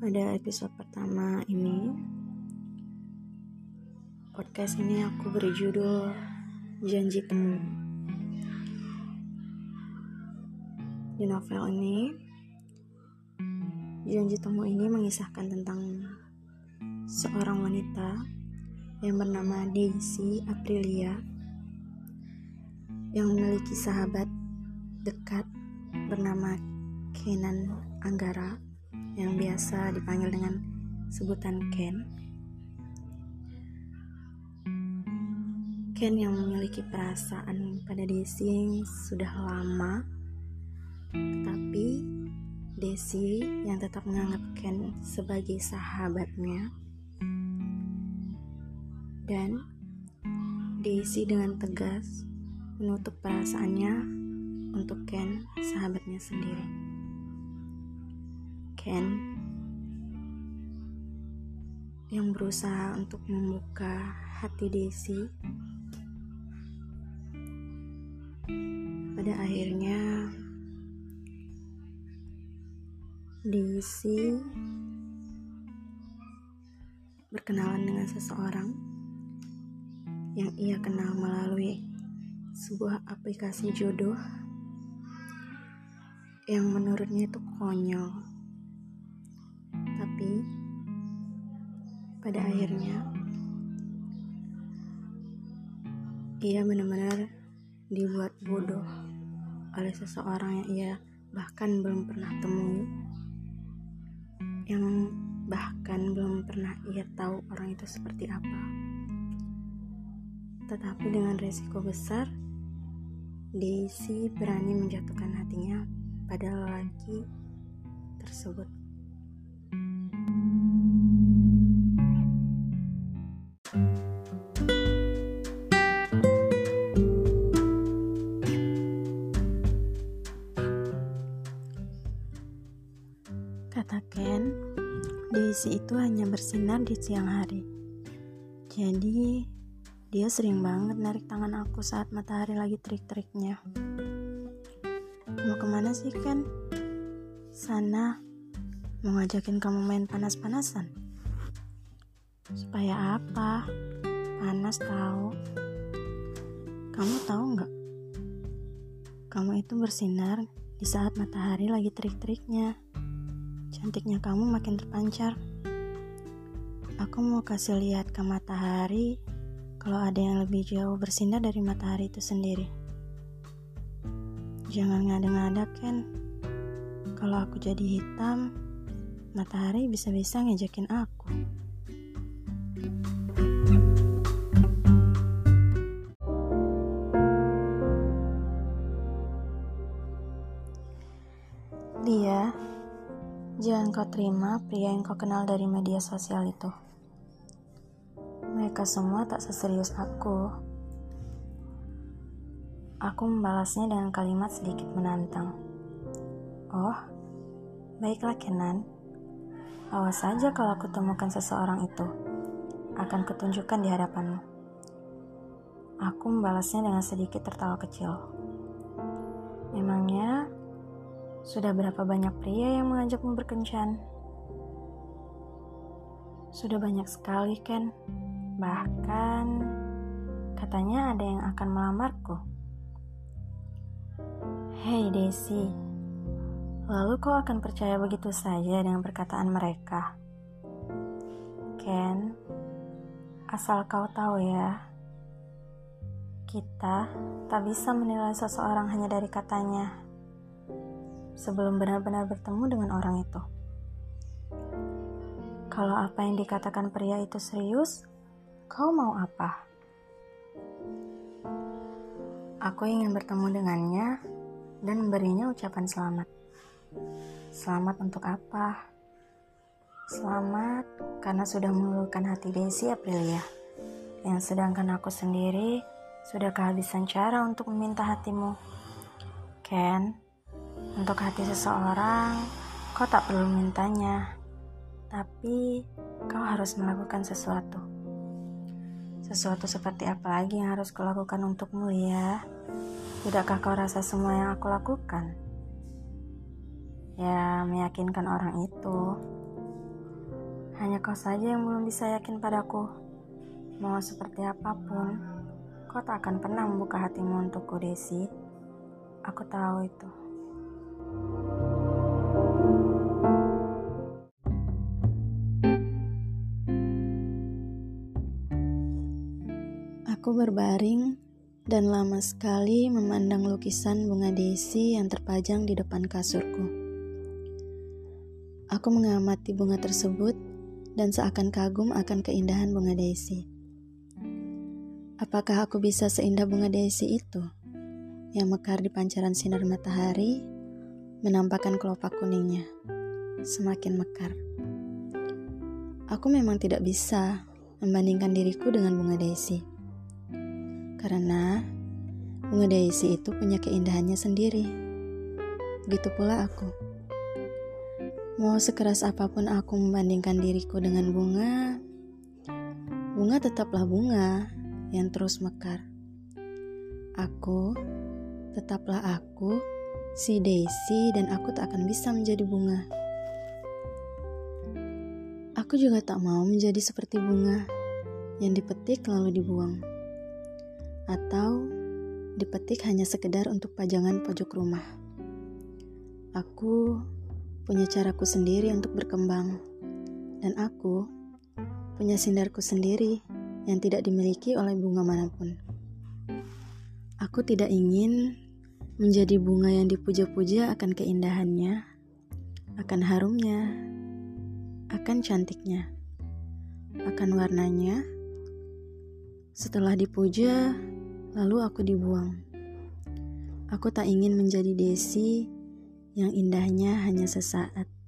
Pada episode pertama ini, podcast ini aku beri judul Janji Temu. Di novel ini, Janji Temu ini mengisahkan tentang seorang wanita yang bernama Daisy Aprilia yang memiliki sahabat dekat bernama Kenan Anggara yang biasa dipanggil dengan sebutan Ken. Ken yang memiliki perasaan pada Desi sudah lama, tetapi Desi yang tetap menganggap Ken sebagai sahabatnya. Dan Desi dengan tegas menutup perasaannya untuk Ken, sahabatnya sendiri. Ken yang berusaha untuk membuka hati Desi. Pada akhirnya Desi berkenalan dengan seseorang yang ia kenal melalui sebuah aplikasi jodoh yang menurutnya itu konyol pada akhirnya. Ia benar-benar dibuat bodoh oleh seseorang yang ia bahkan belum pernah temui. Yang bahkan belum pernah ia tahu orang itu seperti apa. Tetapi dengan resiko besar Daisy berani menjatuhkan hatinya pada lelaki tersebut Daisy itu hanya bersinar di siang hari. Jadi, dia sering banget narik tangan aku saat matahari lagi terik-teriknya. Mau ke mana sih, Ken? Sana, mau ngajakin kamu main panas-panasan. Supaya apa? Panas tahu. Kamu tahu nggak? Kamu itu bersinar di saat matahari lagi terik-teriknya. Cantiknya kamu makin terpancar. Aku mau kasih lihat ke matahari kalau ada yang lebih jauh bersinar dari matahari itu sendiri. Jangan ngada-ngada, Ken. Kalau aku jadi hitam, matahari bisa-bisa ngejakin aku. Kau terima pria yang kau kenal dari media sosial itu. Mereka semua tak seserius aku. Aku membalasnya dengan kalimat sedikit menantang. Oh, baiklah Kenan. Awas saja kalau aku temukan seseorang itu. Akan kutunjukkan di hadapanmu. Aku membalasnya dengan sedikit tertawa kecil. Memangnya sudah berapa banyak pria yang mengajakmu berkencan? Sudah banyak sekali, Ken. Bahkan katanya ada yang akan melamarku. Hei Desi, lalu kau akan percaya begitu saja dengan perkataan mereka? Ken, asal kau tahu ya, kita tak bisa menilai seseorang hanya dari katanya sebelum benar-benar bertemu dengan orang itu. Kalau apa yang dikatakan pria itu serius, kau mau apa? Aku ingin bertemu dengannya dan memberinya ucapan selamat. Selamat untuk apa? Selamat karena sudah meluluhkan hati Desi Aprilia. Yang sedangkan aku sendiri sudah kehabisan cara untuk meminta hatimu. Ken, untuk hati seseorang, kau tak perlu mintanya, tapi kau harus melakukan sesuatu. Sesuatu seperti apa lagi yang harus kulakukan untukmu ya? Tidakkah kau rasa semua yang aku lakukan? Ya, meyakinkan orang itu. Hanya kau saja yang belum bisa yakin padaku. Mau seperti apa pun, kau tak akan pernah membuka hatimu untukku, Desi. Aku tahu itu. Aku berbaring dan lama sekali memandang lukisan bunga desi yang terpajang di depan kasurku. Aku mengamati bunga tersebut dan seakan kagum akan keindahan bunga desi. Apakah aku bisa seindah bunga desi itu yang mekar di pancaran sinar matahari, menampakkan kelopak kuningnya semakin mekar? Aku memang tidak bisa membandingkan diriku dengan bunga desi karena bunga daisy itu punya keindahannya sendiri. Begitu pula aku. Mau sekeras apa pun aku membandingkan diriku dengan bunga, bunga tetaplah bunga yang terus mekar. Aku tetaplah aku, si Daisy, dan aku tak akan bisa menjadi bunga. Aku juga tak mau menjadi seperti bunga yang dipetik lalu dibuang atau dipetik hanya sekedar untuk pajangan pojok rumah. Aku punya caraku sendiri untuk berkembang, dan aku punya sindarku sendiri yang tidak dimiliki oleh bunga mana pun. Aku tidak ingin menjadi bunga yang dipuja-puja akan keindahannya, akan harumnya, akan cantiknya, akan warnanya. Setelah dipuja, Lalu aku dibuang. Aku tak ingin menjadi Desi yang indahnya hanya sesaat.